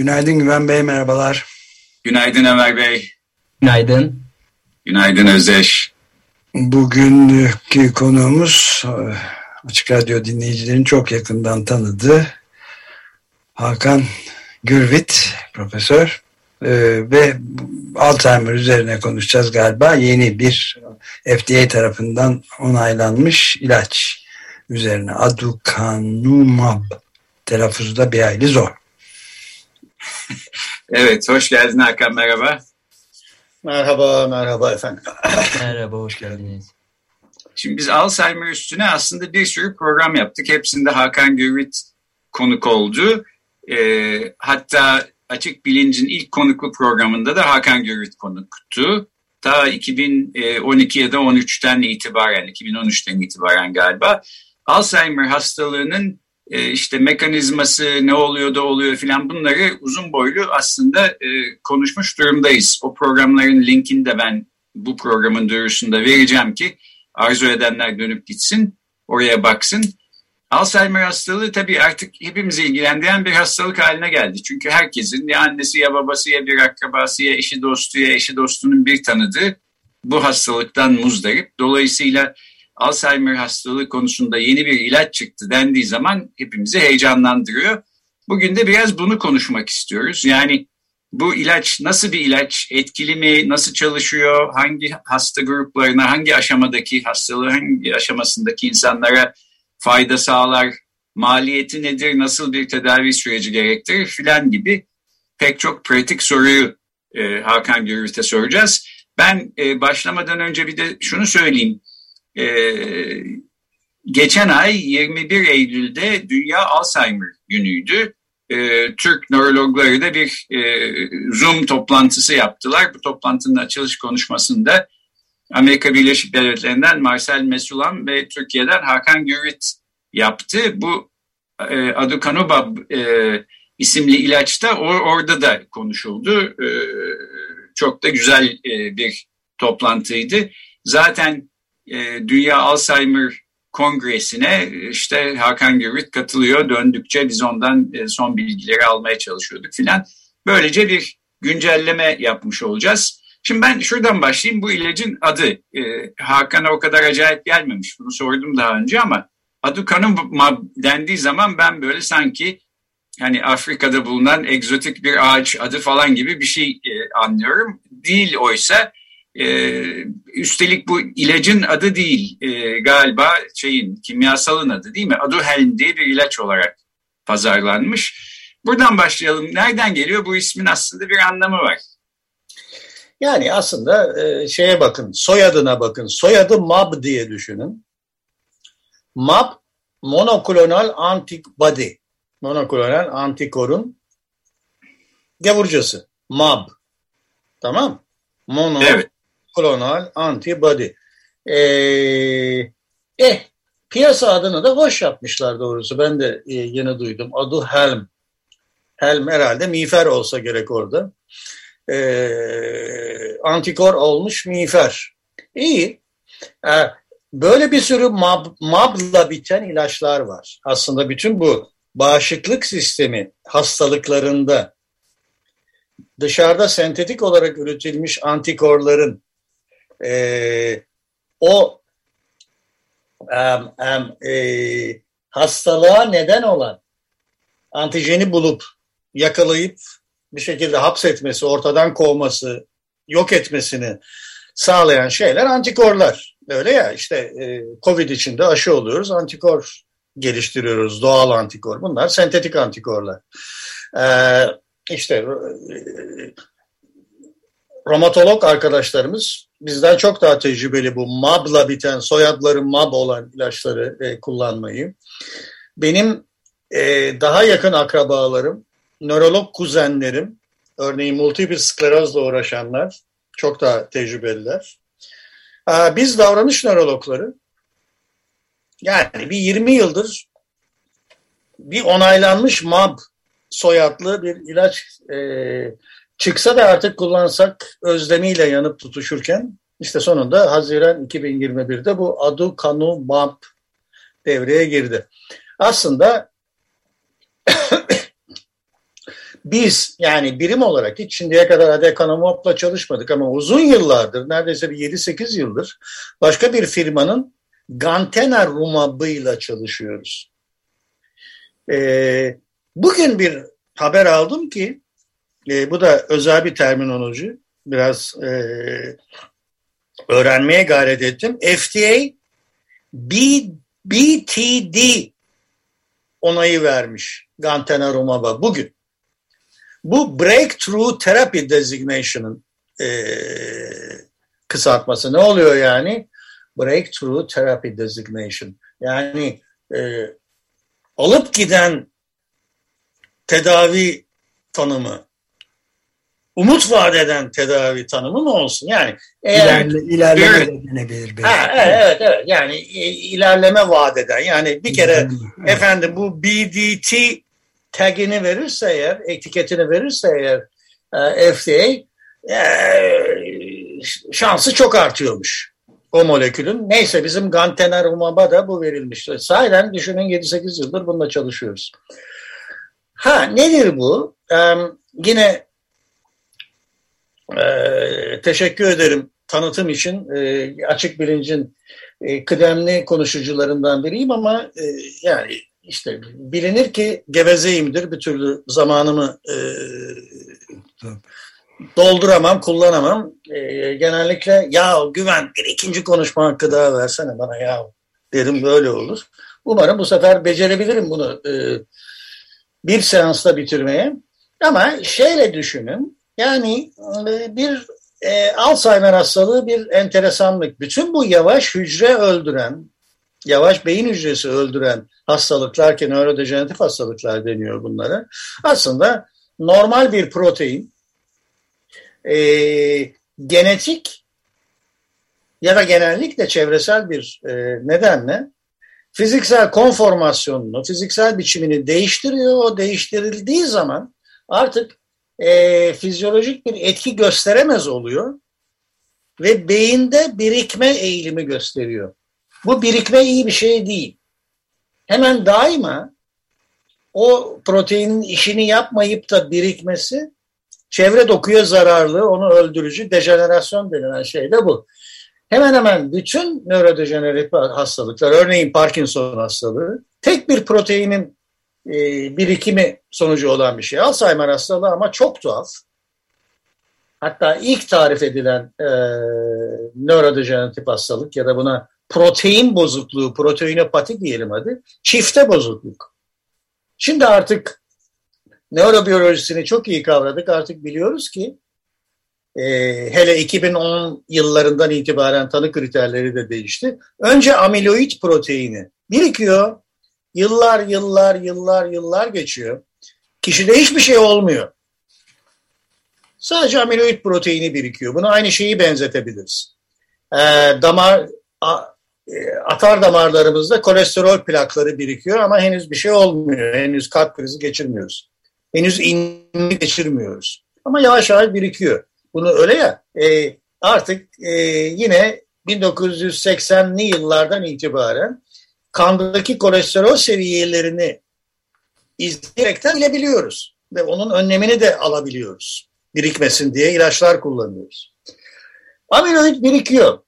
Günaydın Güven Bey, merhabalar. Günaydın Ömer Bey. Günaydın. Günaydın Özdeş. Bugünkü konuğumuz e, Açık Radyo dinleyicilerin çok yakından tanıdığı Hakan Gürvit, profesör. Ee, ve Alzheimer üzerine konuşacağız galiba. Yeni bir FDA tarafından onaylanmış ilaç üzerine. Aducanumab. Telaffuzu da bir hayli zor. Evet, hoş geldin Hakan, merhaba. Merhaba, merhaba efendim. merhaba, hoş geldiniz. Şimdi biz Alzheimer üstüne aslında bir sürü program yaptık. Hepsinde Hakan Gürvit konuk oldu. Ee, hatta Açık Bilinc'in ilk konuklu programında da Hakan Görüt konuktu. Ta 2012 ya da 13'ten itibaren, 2013'ten itibaren galiba Alzheimer hastalığının e, işte mekanizması ne oluyor da oluyor filan bunları uzun boylu aslında e, konuşmuş durumdayız. O programların linkini de ben bu programın duyurusunda vereceğim ki arzu edenler dönüp gitsin, oraya baksın. Alzheimer hastalığı tabii artık hepimizi ilgilendiren bir hastalık haline geldi. Çünkü herkesin ya annesi ya babası ya bir akrabası ya eşi dostu ya eşi dostunun bir tanıdığı bu hastalıktan muzdarip. Dolayısıyla Alzheimer hastalığı konusunda yeni bir ilaç çıktı dendiği zaman hepimizi heyecanlandırıyor. Bugün de biraz bunu konuşmak istiyoruz. Yani bu ilaç nasıl bir ilaç, etkili mi, nasıl çalışıyor, hangi hasta gruplarına, hangi aşamadaki hastalığı, hangi aşamasındaki insanlara fayda sağlar, maliyeti nedir, nasıl bir tedavi süreci gerektirir filan gibi pek çok pratik soruyu e, Hakan Gürült'e soracağız. Ben e, başlamadan önce bir de şunu söyleyeyim. E, geçen ay 21 Eylül'de Dünya Alzheimer günüydü. E, Türk nörologları da bir e, Zoom toplantısı yaptılar. Bu toplantının açılış konuşmasında Amerika Birleşik Devletleri'nden Marcel Mesulam ve Türkiye'den Hakan Gürrit yaptı. Bu e, aducanumab e, isimli ilaç da or, orada da konuşuldu. E, çok da güzel e, bir toplantıydı. Zaten e, Dünya Alzheimer Kongresi'ne işte Hakan Gürvit katılıyor. Döndükçe biz ondan e, son bilgileri almaya çalışıyorduk filan. Böylece bir güncelleme yapmış olacağız. Şimdi ben şuradan başlayayım. Bu ilacın adı e, Hakan'a o kadar acayip gelmemiş. Bunu sordum daha önce ama aducanumab dendiği zaman ben böyle sanki hani Afrika'da bulunan egzotik bir ağaç adı falan gibi bir şey e, anlıyorum. Değil oysa e, üstelik bu ilacın adı değil e, galiba şeyin kimyasalın adı değil mi? Aduhelm diye bir ilaç olarak pazarlanmış. Buradan başlayalım. Nereden geliyor? Bu ismin aslında bir anlamı var. Yani aslında e, şeye bakın, soyadına bakın. Soyadı MAB diye düşünün. MAB, monoklonal antibody. Monoklonal antikorun gavurcası. MAB. Tamam. Monoklonal evet. Antibody. Ee, eh, piyasa adını da hoş yapmışlar doğrusu. Ben de e, yeni duydum. Adı Helm. Helm herhalde miğfer olsa gerek orada e, antikor olmuş miğfer. İyi. E, böyle bir sürü mab, mabla biten ilaçlar var. Aslında bütün bu bağışıklık sistemi hastalıklarında dışarıda sentetik olarak üretilmiş antikorların e, o em, em, e, hastalığa neden olan antijeni bulup yakalayıp bir şekilde hapsetmesi, ortadan kovması, yok etmesini sağlayan şeyler antikorlar. Öyle ya işte e, Covid içinde aşı oluyoruz, antikor geliştiriyoruz, doğal antikor. Bunlar sentetik antikorlar. Ee, işte e, romatolog arkadaşlarımız bizden çok daha tecrübeli bu MAB'la biten, soyadları MAB olan ilaçları e, kullanmayı. Benim e, daha yakın akrabalarım, nörolog kuzenlerim, örneğin multiple sklerozla uğraşanlar çok daha tecrübeliler. Ee, biz davranış nörologları yani bir 20 yıldır bir onaylanmış MAB soyadlı bir ilaç e, çıksa da artık kullansak özlemiyle yanıp tutuşurken işte sonunda Haziran 2021'de bu aducanumab devreye girdi. Aslında biz yani birim olarak hiç şimdiye kadar adekanumabla çalışmadık ama uzun yıllardır neredeyse bir 7-8 yıldır başka bir firmanın Gantena rumabıyla çalışıyoruz. Ee, bugün bir haber aldım ki e, bu da özel bir terminoloji. Biraz e, öğrenmeye gayret ettim. FDA B, BTD onayı vermiş gantenerumab'a bugün. Bu Breakthrough Therapy Designation'ın e, kısaltması. Ne oluyor yani? Breakthrough Therapy Designation. Yani e, alıp giden tedavi tanımı umut vaat eden tedavi tanımı mı olsun? Yani eğer, İlerle, ilerleme evet. de denebilir. Ha, evet, evet yani ilerleme vaat eden yani bir kere evet. efendim bu BDT tagini verirse eğer etiketini verirse eğer e, FDA e, şansı çok artıyormuş o molekülün. Neyse bizim gantenerumaba da bu verilmişti. Sahiden düşünün 7-8 yıldır bununla çalışıyoruz. Ha nedir bu? Ee, yine e, teşekkür ederim tanıtım için. E, açık bilincin e, kıdemli konuşucularından biriyim ama e, yani işte bilinir ki gevezeyimdir. Bir türlü zamanımı e, dolduramam, kullanamam. E, genellikle ya güven bir ikinci konuşma hakkı daha versene bana ya derim böyle olur. Umarım bu sefer becerebilirim bunu e, bir seansta bitirmeye. Ama şeyle düşünün yani e, bir e, Alzheimer hastalığı bir enteresanlık. Bütün bu yavaş hücre öldüren, yavaş beyin hücresi öldüren hastalıklar ki nörodejeneratif hastalıklar deniyor bunlara. Aslında normal bir protein e, genetik ya da genellikle çevresel bir e, nedenle fiziksel konformasyonunu, fiziksel biçimini değiştiriyor. O değiştirildiği zaman artık e, fizyolojik bir etki gösteremez oluyor ve beyinde birikme eğilimi gösteriyor. Bu birikme iyi bir şey değil. Hemen daima o proteinin işini yapmayıp da birikmesi çevre dokuya zararlı, onu öldürücü dejenerasyon denilen şey de bu. Hemen hemen bütün nörodejeneratif hastalıklar, örneğin Parkinson hastalığı, tek bir proteinin e, birikimi sonucu olan bir şey. Alzheimer hastalığı ama çok tuhaf. Hatta ilk tarif edilen e, nörodejeneratif hastalık ya da buna protein bozukluğu, proteinopati diyelim hadi, çifte bozukluk. Şimdi artık nörobiyolojisini çok iyi kavradık. Artık biliyoruz ki e, hele 2010 yıllarından itibaren tanı kriterleri de değişti. Önce amiloid proteini birikiyor. Yıllar, yıllar, yıllar, yıllar geçiyor. Kişide hiçbir şey olmuyor. Sadece amiloid proteini birikiyor. Buna aynı şeyi benzetebiliriz. E, damar a, e, atar damarlarımızda kolesterol plakları birikiyor ama henüz bir şey olmuyor. Henüz kalp krizi geçirmiyoruz. Henüz inme geçirmiyoruz. Ama yavaş yavaş birikiyor. Bunu öyle ya e, artık e, yine 1980'li yıllardan itibaren kandaki kolesterol seviyelerini izleyerekten bilebiliyoruz. Ve onun önlemini de alabiliyoruz. Birikmesin diye ilaçlar kullanıyoruz. Amiloid birikiyor.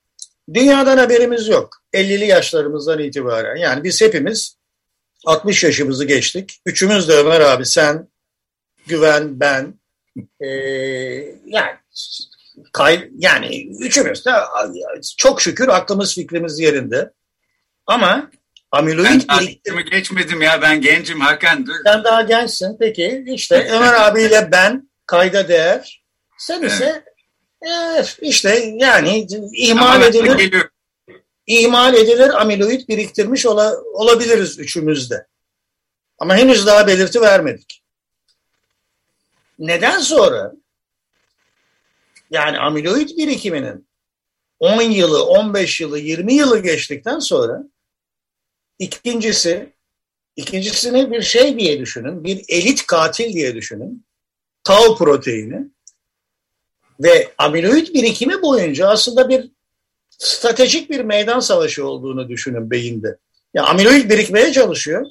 Dünyadan haberimiz yok. 50'li yaşlarımızdan itibaren. Yani biz hepimiz 60 yaşımızı geçtik. Üçümüz de Ömer abi sen, Güven, ben. Ee, yani kay, yani üçümüz de çok şükür aklımız fikrimiz yerinde. Ama amiloid ben biriktirme geçmedim ya ben gencim Hakan dur. Sen daha gençsin peki işte Ömer abiyle ben kayda değer. Sen ise evet, işte yani ihmal edilir. ihmal edilir amiloid biriktirmiş ola, olabiliriz üçümüzde. Ama henüz daha belirti vermedik. Neden sonra? Yani amiloid birikiminin 10 yılı, 15 yılı, 20 yılı geçtikten sonra ikincisi, ikincisini bir şey diye düşünün, bir elit katil diye düşünün. Tau proteini ve amiloid birikimi boyunca aslında bir stratejik bir meydan savaşı olduğunu düşünün beyinde. Yani amiloid birikmeye çalışıyor.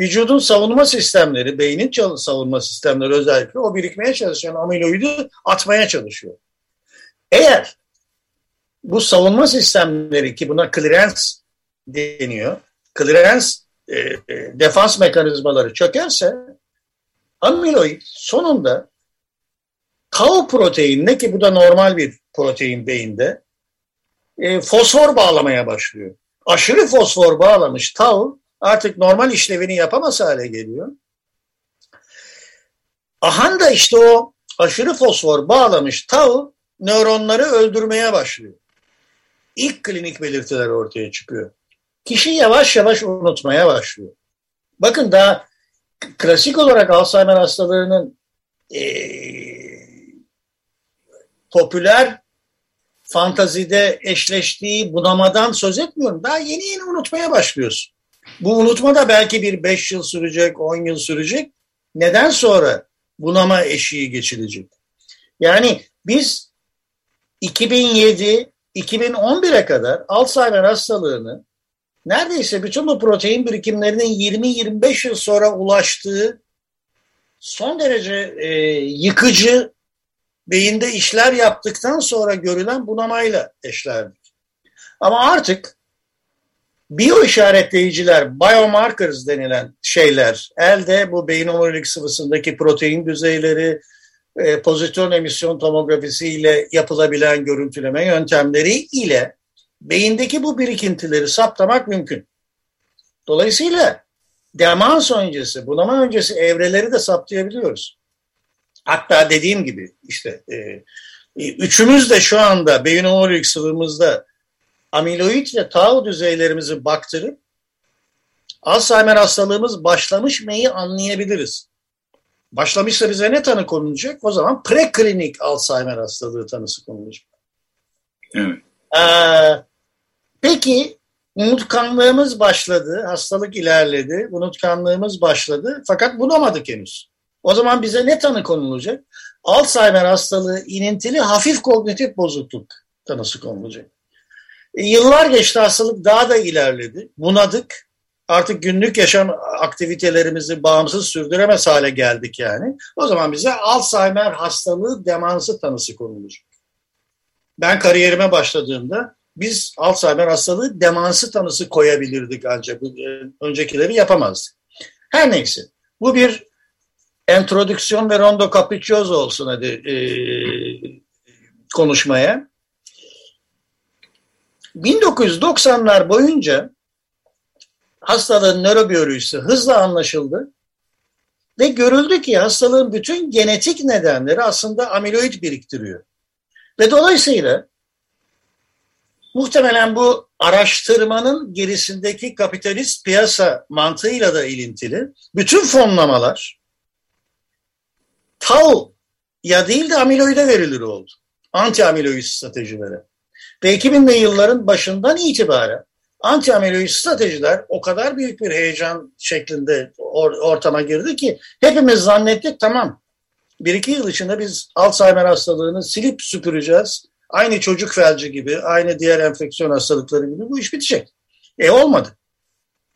Vücudun savunma sistemleri, beynin savunma sistemleri özellikle o birikmeye çalışan amiloidi atmaya çalışıyor. Eğer bu savunma sistemleri ki buna clearance deniyor, clearance e, e, defans mekanizmaları çökerse amiloid sonunda tau proteinine ki bu da normal bir protein beyinde e, fosfor bağlamaya başlıyor. Aşırı fosfor bağlamış tau artık normal işlevini yapamaz hale geliyor. Ahan da işte o aşırı fosfor bağlamış tau nöronları öldürmeye başlıyor. İlk klinik belirtiler ortaya çıkıyor. Kişi yavaş yavaş unutmaya başlıyor. Bakın daha klasik olarak Alzheimer hastalığının e, popüler fantazide eşleştiği bunamadan söz etmiyorum. Daha yeni yeni unutmaya başlıyorsun. Bu unutma da belki bir 5 yıl sürecek, 10 yıl sürecek. Neden sonra bunama eşiği geçilecek? Yani biz 2007 2011'e kadar Alzheimer hastalığını neredeyse bütün bu protein birikimlerinin 20-25 yıl sonra ulaştığı son derece e, yıkıcı beyinde işler yaptıktan sonra görülen bunamayla eşlerdik. Ama artık biyo işaretleyiciler, biomarkers denilen şeyler, elde bu beyin omurilik sıvısındaki protein düzeyleri, e, pozitron emisyon tomografisi ile yapılabilen görüntüleme yöntemleri ile beyindeki bu birikintileri saptamak mümkün. Dolayısıyla demans öncesi, bunama öncesi evreleri de saptayabiliyoruz. Hatta dediğim gibi işte e, e üçümüz de şu anda beyin omurilik sıvımızda amiloid ve tau düzeylerimizi baktırıp Alzheimer hastalığımız başlamış mıyı anlayabiliriz. Başlamışsa bize ne tanı konulacak? O zaman preklinik Alzheimer hastalığı tanısı konulacak. Evet. Ee, peki unutkanlığımız başladı, hastalık ilerledi, unutkanlığımız başladı fakat bulamadık henüz. O zaman bize ne tanı konulacak? Alzheimer hastalığı inintili hafif kognitif bozukluk tanısı konulacak. E, yıllar geçti hastalık daha da ilerledi. Bunadık. Artık günlük yaşam aktivitelerimizi bağımsız sürdüremez hale geldik yani. O zaman bize Alzheimer hastalığı demansı tanısı konulacak. Ben kariyerime başladığımda biz Alzheimer hastalığı demansı tanısı koyabilirdik ancak e, öncekileri yapamazdık. Her neyse bu bir entrodüksiyon ve rondo capriccioso olsun hadi e, konuşmaya. 1990'lar boyunca hastalığın nörobiyolojisi hızla anlaşıldı ve görüldü ki hastalığın bütün genetik nedenleri aslında amiloid biriktiriyor. Ve dolayısıyla muhtemelen bu araştırmanın gerisindeki kapitalist piyasa mantığıyla da ilintili bütün fonlamalar tau ya değil de amiloide verilir oldu. Anti amiloid stratejilere. Ve 2000'li yılların başından itibaren anti amiloid stratejiler o kadar büyük bir heyecan şeklinde or ortama girdi ki hepimiz zannettik tamam bir iki yıl içinde biz Alzheimer hastalığını silip süpüreceğiz. Aynı çocuk felci gibi, aynı diğer enfeksiyon hastalıkları gibi bu iş bitecek. E olmadı.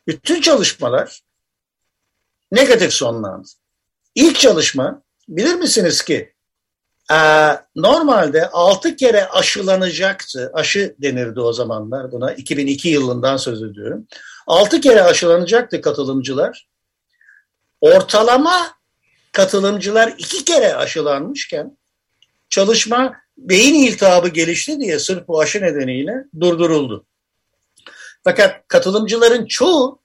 Bütün çalışmalar negatif sonlandı. İlk çalışma bilir misiniz ki e, normalde 6 kere aşılanacaktı. Aşı denirdi o zamanlar buna. 2002 yılından söz ediyorum. 6 kere aşılanacaktı katılımcılar. Ortalama katılımcılar iki kere aşılanmışken çalışma beyin iltihabı gelişti diye sırf bu aşı nedeniyle durduruldu. Fakat katılımcıların çoğu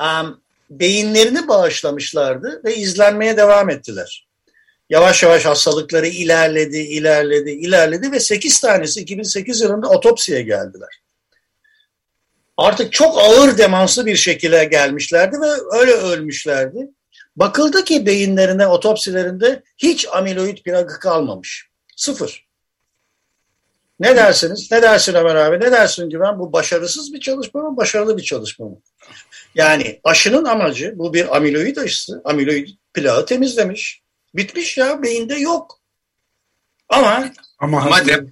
um, beyinlerini bağışlamışlardı ve izlenmeye devam ettiler. Yavaş yavaş hastalıkları ilerledi, ilerledi, ilerledi ve 8 tanesi 2008 yılında otopsiye geldiler. artık çok ağır demanslı bir şekilde gelmişlerdi ve öyle ölmüşlerdi. Bakıldı ki beyinlerine, otopsilerinde hiç amiloid plakı kalmamış. Sıfır. Ne dersiniz? Ne dersin Ömer abi? Ne dersin Güven? Bu başarısız bir çalışma mı? Başarılı bir çalışma mı? Yani aşının amacı bu bir amiloid aşısı. Amiloid plağı temizlemiş. Bitmiş ya beyinde yok. Ama Ama, Ama de,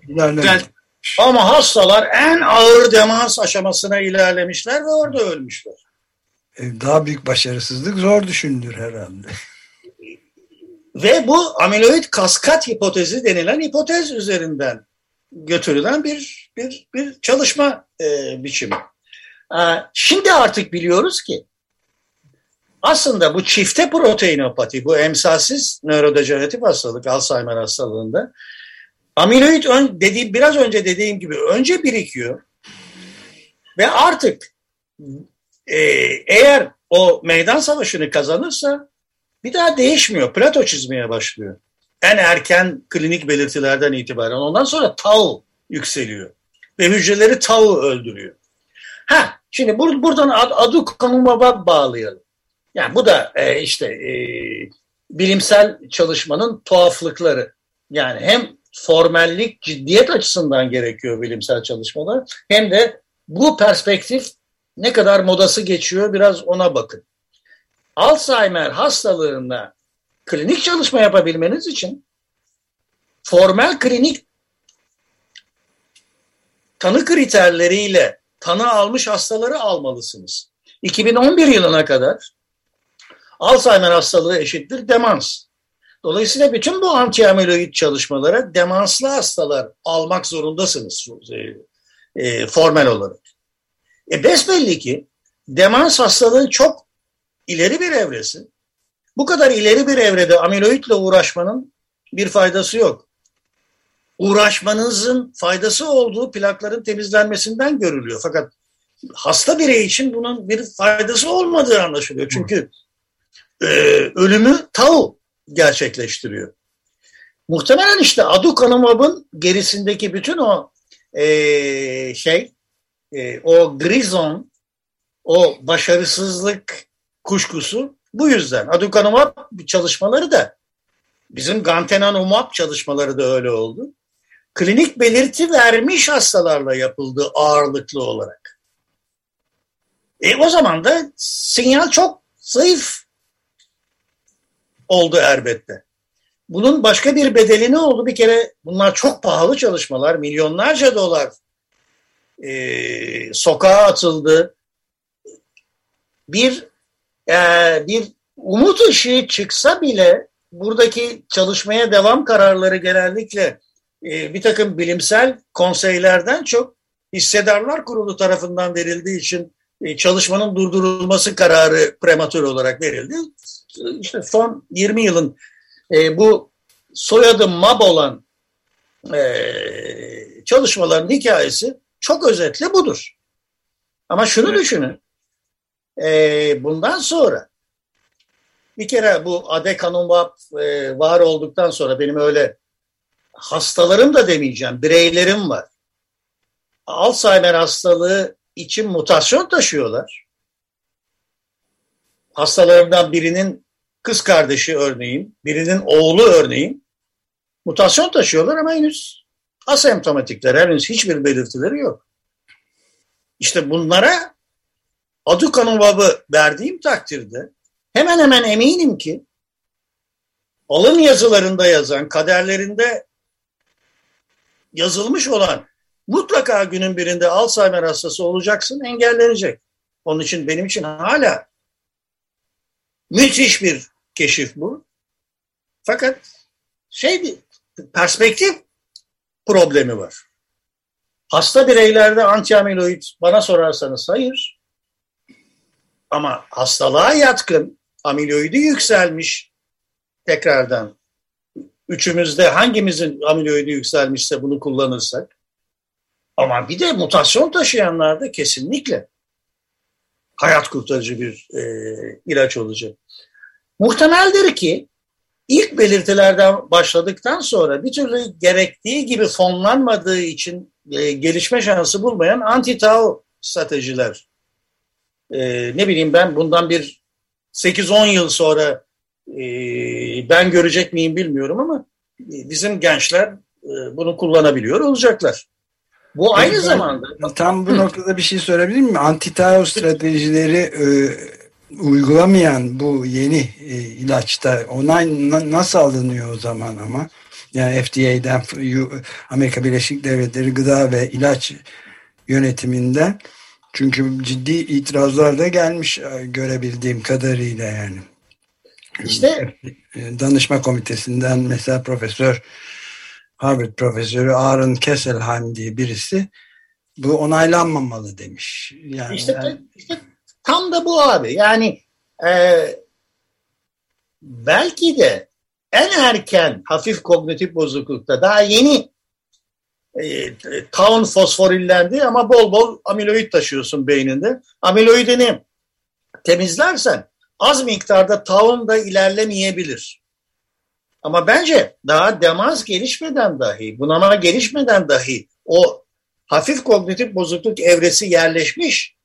ama hastalar en ağır demans aşamasına ilerlemişler ve orada ölmüşler. E, Daha büyük başarısızlık zor düşünülür herhalde. Ve bu amiloid kaskat hipotezi denilen hipotez üzerinden götürülen bir bir bir çalışma e, biçimi. E, şimdi artık biliyoruz ki aslında bu çifte proteinopati, bu emsalsiz nörodejeneratif hastalık, Alzheimer hastalığında amiloid ön, dediğim, biraz önce dediğim gibi önce birikiyor ve artık e, eğer o meydan savaşını kazanırsa bir daha değişmiyor. Plato çizmeye başlıyor. En erken klinik belirtilerden itibaren. Ondan sonra tau yükseliyor. Ve hücreleri tau öldürüyor. Ha, şimdi bur- buradan ad, adı konuma bağlayalım. Yani bu da e, işte e, bilimsel çalışmanın tuhaflıkları. Yani hem formellik, ciddiyet açısından gerekiyor bilimsel çalışmalar. Hem de bu perspektif ne kadar modası geçiyor biraz ona bakın. Alzheimer hastalığında klinik çalışma yapabilmeniz için formel klinik tanı kriterleriyle tanı almış hastaları almalısınız. 2011 yılına kadar Alzheimer hastalığı eşittir demans. Dolayısıyla bütün bu antiamiloid çalışmalara demanslı hastalar almak zorundasınız e, e, formel olarak. E besbelli ki demans hastalığın çok ileri bir evresi. Bu kadar ileri bir evrede amiloidle uğraşmanın bir faydası yok. Uğraşmanızın faydası olduğu plakların temizlenmesinden görülüyor. Fakat hasta birey için bunun bir faydası olmadığı anlaşılıyor. Çünkü e, ölümü tau gerçekleştiriyor. Muhtemelen işte aducanumab'ın gerisindeki bütün o e, şey, e, o grizon, o başarısızlık kuşkusu bu yüzden. Aducanumab çalışmaları da bizim gantenerumab çalışmaları da öyle oldu. Klinik belirti vermiş hastalarla yapıldı ağırlıklı olarak. E o zaman da sinyal çok zayıf oldu elbette. Bunun başka bir bedeli ne oldu? Bir kere bunlar çok pahalı çalışmalar. Milyonlarca dolar e, sokağa atıldı. Bir e, bir umut ışığı çıksa bile buradaki çalışmaya devam kararları genellikle e, bir takım bilimsel konseylerden çok hissedarlar kurulu tarafından verildiği için e, çalışmanın durdurulması kararı prematür olarak verildi. İşte son 20 yılın e, bu soyadı MAB olan e, çalışmaların hikayesi çok özetle budur. Ama şunu evet. düşünün. E, bundan sonra bir kere bu adekanumab e, var olduktan sonra benim öyle hastalarım da demeyeceğim, bireylerim var. Alzheimer hastalığı için mutasyon taşıyorlar. Hastalarımdan birinin kız kardeşi örneğin, birinin oğlu örneğin mutasyon taşıyorlar ama henüz asemptomatikler, henüz hiçbir belirtileri yok. İşte bunlara aducanumab'ı verdiğim takdirde hemen hemen eminim ki alın yazılarında yazan, kaderlerinde yazılmış olan mutlaka günün birinde Alzheimer hastası olacaksın engellenecek. Onun için benim için hala müthiş bir keşif bu. Fakat şey bir perspektif problemi var. Hasta bireylerde antiamiloid bana sorarsanız hayır. Ama hastalığa yatkın amiloidi yükselmiş tekrardan üçümüzde hangimizin amiloidi yükselmişse bunu kullanırsak ama bir de mutasyon taşıyanlarda kesinlikle hayat kurtarıcı bir e, ilaç olacak. Muhtemeldir ki ilk belirtilerden başladıktan sonra bir türlü gerektiği gibi fonlanmadığı için e, gelişme şansı bulmayan anti-tau stratejiler. E, ne bileyim ben bundan bir 8-10 yıl sonra e, ben görecek miyim bilmiyorum ama e, bizim gençler e, bunu kullanabiliyor olacaklar. Bu aynı ben, zamanda... Tam bu noktada bir şey sorabilir miyim? Anti-Tao stratejileri e, uygulamayan bu yeni e, ilaçta onay na, nasıl alınıyor o zaman ama? Yani FDA'den Amerika Birleşik Devletleri Gıda ve İlaç Yönetiminden çünkü ciddi itirazlar da gelmiş e, görebildiğim kadarıyla yani. İşte e, danışma komitesinden mesela profesör Harvard profesörü Aaron Kesselheim diye birisi bu onaylanmamalı demiş. Yani, işte, yani... işte tam da bu abi. Yani e, belki de en erken hafif kognitif bozuklukta daha yeni e, taun fosforillendi ama bol bol amiloid taşıyorsun beyninde. Amiloidini temizlersen az miktarda taun da ilerlemeyebilir. Ama bence daha demans gelişmeden dahi, bunama gelişmeden dahi o hafif kognitif bozukluk evresi yerleşmiş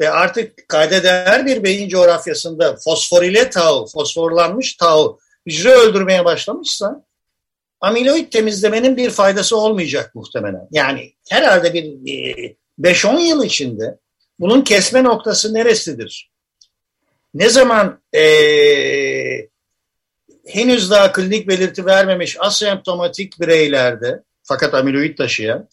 ve artık kayda değer bir beyin coğrafyasında fosforile tau, fosforlanmış tau hücre öldürmeye başlamışsa amiloid temizlemenin bir faydası olmayacak muhtemelen. Yani herhalde bir 5-10 e, yıl içinde bunun kesme noktası neresidir? Ne zaman e, henüz daha klinik belirti vermemiş asemptomatik bireylerde fakat amiloid taşıyan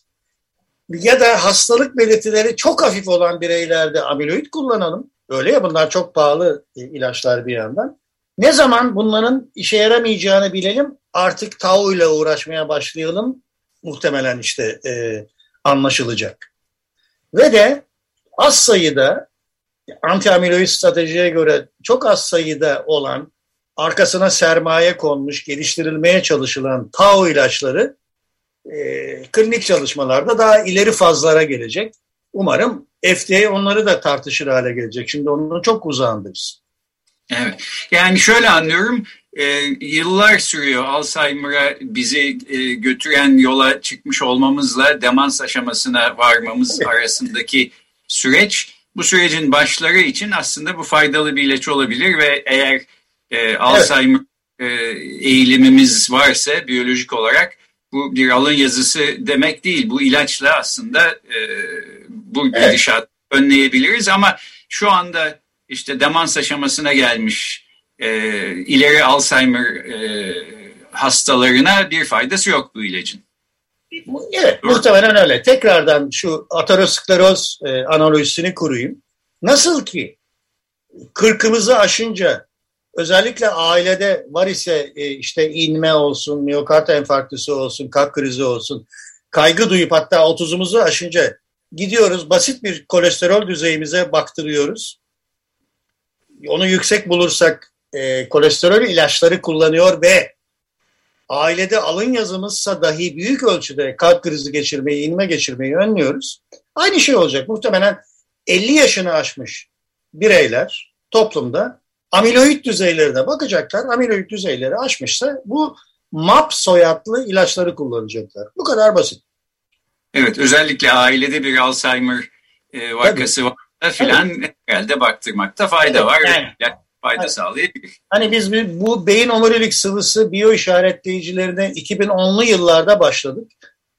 ya da hastalık belirtileri çok hafif olan bireylerde amiloid kullanalım. Öyle ya bunlar çok pahalı ilaçlar bir yandan. Ne zaman bunların işe yaramayacağını bilelim artık tau ile uğraşmaya başlayalım muhtemelen işte e, anlaşılacak. Ve de az sayıda anti amiloid stratejiye göre çok az sayıda olan arkasına sermaye konmuş, geliştirilmeye çalışılan tau ilaçları e, klinik çalışmalarda daha ileri fazlara gelecek. Umarım FDA onları da tartışır hale gelecek. Şimdi onun çok uzağındayız. Evet. Yani şöyle anlıyorum. E, yıllar sürüyor Alzheimer'a bizi e, götüren yola çıkmış olmamızla demans aşamasına varmamız arasındaki süreç. Bu sürecin başları için aslında bu faydalı bir ilaç olabilir ve eğer e, Alzheimer e, eğilimimiz varsa biyolojik olarak bu bir alın yazısı demek değil. Bu ilaçla aslında e, bu evet. gidişat önleyebiliriz ama şu anda işte demans aşamasına gelmiş e, ileri Alzheimer e, hastalarına bir faydası yok bu ilacın. Evet Doğru. muhtemelen öyle. Tekrardan şu ateroskleroz e, analojisini kurayım. Nasıl ki kırkımızı aşınca özellikle ailede var ise e, işte inme olsun, miyokard enfarktüsü olsun, kalp krizi olsun, kaygı duyup hatta otuzumuzu aşınca gidiyoruz basit bir kolesterol düzeyimize baktırıyoruz. Onu yüksek bulursak e, kolesterol ilaçları kullanıyor ve ailede alın yazımızsa dahi büyük ölçüde kalp krizi geçirmeyi, inme geçirmeyi önlüyoruz. Aynı şey olacak. Muhtemelen 50 yaşını aşmış bireyler toplumda amiloid düzeylerine bakacaklar. Amiloid düzeyleri aşmışsa bu MAP soyadlı ilaçları kullanacaklar. Bu kadar basit. Evet özellikle ailede bir Alzheimer e, vakası var filan herhalde baktırmakta fayda evet, var. Yani, fayda evet. sağlayabilir. Hani biz bu beyin omurilik sıvısı biyo işaretleyicilerine 2010'lu yıllarda başladık.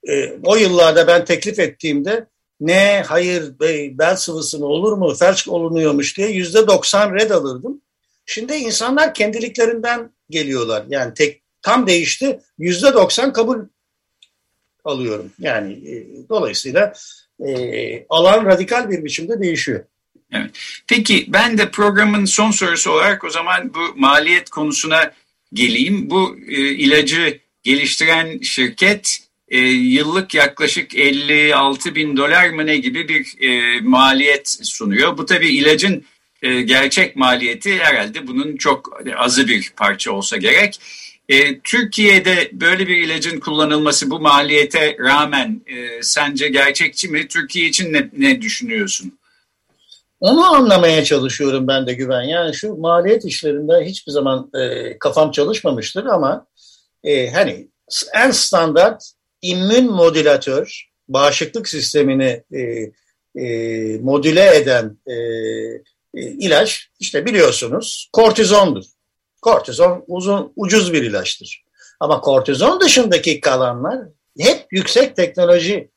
E, o yıllarda ben teklif ettiğimde ne hayır bey, bel sıvısını olur mu felç olunuyormuş diye yüzde 90 red alırdım. Şimdi insanlar kendiliklerinden geliyorlar. Yani tek tam değişti. Yüzde doksan kabul alıyorum. Yani e, dolayısıyla e, alan radikal bir biçimde değişiyor. Evet. Peki ben de programın son sorusu olarak o zaman bu maliyet konusuna geleyim. Bu e, ilacı geliştiren şirket e, yıllık yaklaşık 56 bin dolar mı ne gibi bir e, maliyet sunuyor. Bu tabii ilacın e, gerçek maliyeti herhalde bunun çok azı bir parça olsa gerek. E, Türkiye'de böyle bir ilacın kullanılması bu maliyete rağmen e, sence gerçekçi mi? Türkiye için ne, ne düşünüyorsun? Onu anlamaya çalışıyorum ben de Güven. Yani şu maliyet işlerinde hiçbir zaman e, kafam çalışmamıştır ama e, hani en standart immün modülatör bağışıklık sistemini e, e, modüle eden e, e, ilaç işte biliyorsunuz kortizondur. Kortizon uzun ucuz bir ilaçtır. Ama kortizon dışındaki kalanlar hep yüksek teknoloji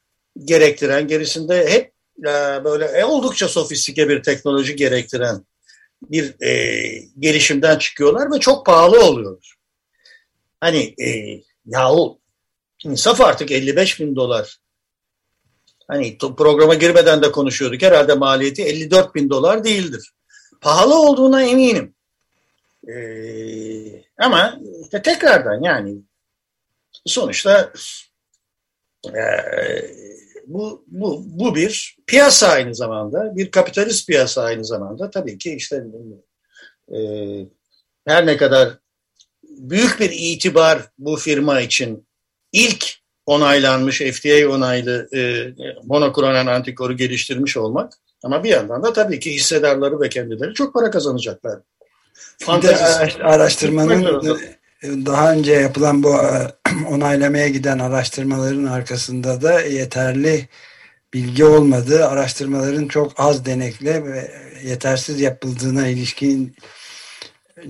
gerektiren, gerisinde hep e, böyle e, oldukça sofistike bir teknoloji gerektiren bir e, gelişimden çıkıyorlar ve çok pahalı oluyor. Hani e, yahu insaf artık 55 bin dolar. Hani programa girmeden de konuşuyorduk. Herhalde maliyeti 54 bin dolar değildir. Pahalı olduğuna eminim. Ee, ama işte tekrardan yani sonuçta e, bu, bu, bu bir piyasa aynı zamanda. Bir kapitalist piyasa aynı zamanda. Tabii ki işte e, her ne kadar büyük bir itibar bu firma için ilk onaylanmış FDA onaylı e, monoklonal antikoru geliştirmiş olmak ama bir yandan da tabii ki hissedarları ve kendileri çok para kazanacaklar. Fantezisi. Araştırmanın daha önce yapılan bu e, onaylamaya giden araştırmaların arkasında da yeterli bilgi olmadığı, araştırmaların çok az denekle ve yetersiz yapıldığına ilişkin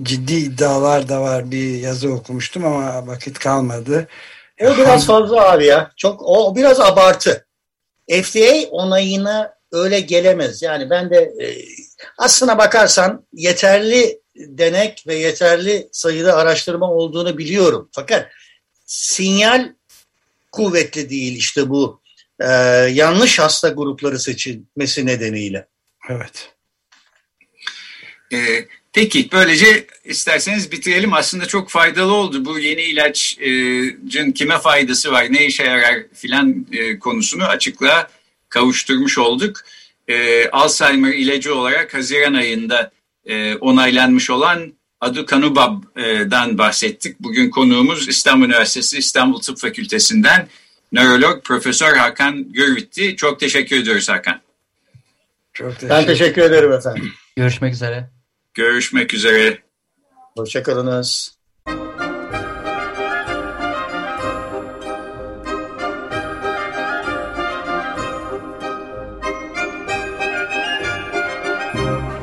ciddi iddialar da var. Bir yazı okumuştum ama vakit kalmadı. O biraz fazla abi ya. Çok o biraz abartı. FDA onayına öyle gelemez. Yani ben de e, aslına bakarsan yeterli denek ve yeterli sayıda araştırma olduğunu biliyorum. Fakat sinyal kuvvetli değil işte bu e, yanlış hasta grupları seçilmesi nedeniyle. Evet. Ee, peki böylece isterseniz bitirelim. Aslında çok faydalı oldu. Bu yeni ilacın kime faydası var, ne işe yarar filan e, konusunu açıklığa kavuşturmuş olduk. E, Alzheimer ilacı olarak Haziran ayında e, onaylanmış olan Aducanumab'dan bahsettik. Bugün konuğumuz İstanbul Üniversitesi İstanbul Tıp Fakültesinden nörolog Profesör Hakan Gürvit'ti. Çok teşekkür ediyoruz Hakan. Çok teşekkür ben teşekkür ederim efendim. Görüşmek üzere. Görüşmek üzere. Hoşçakalınız.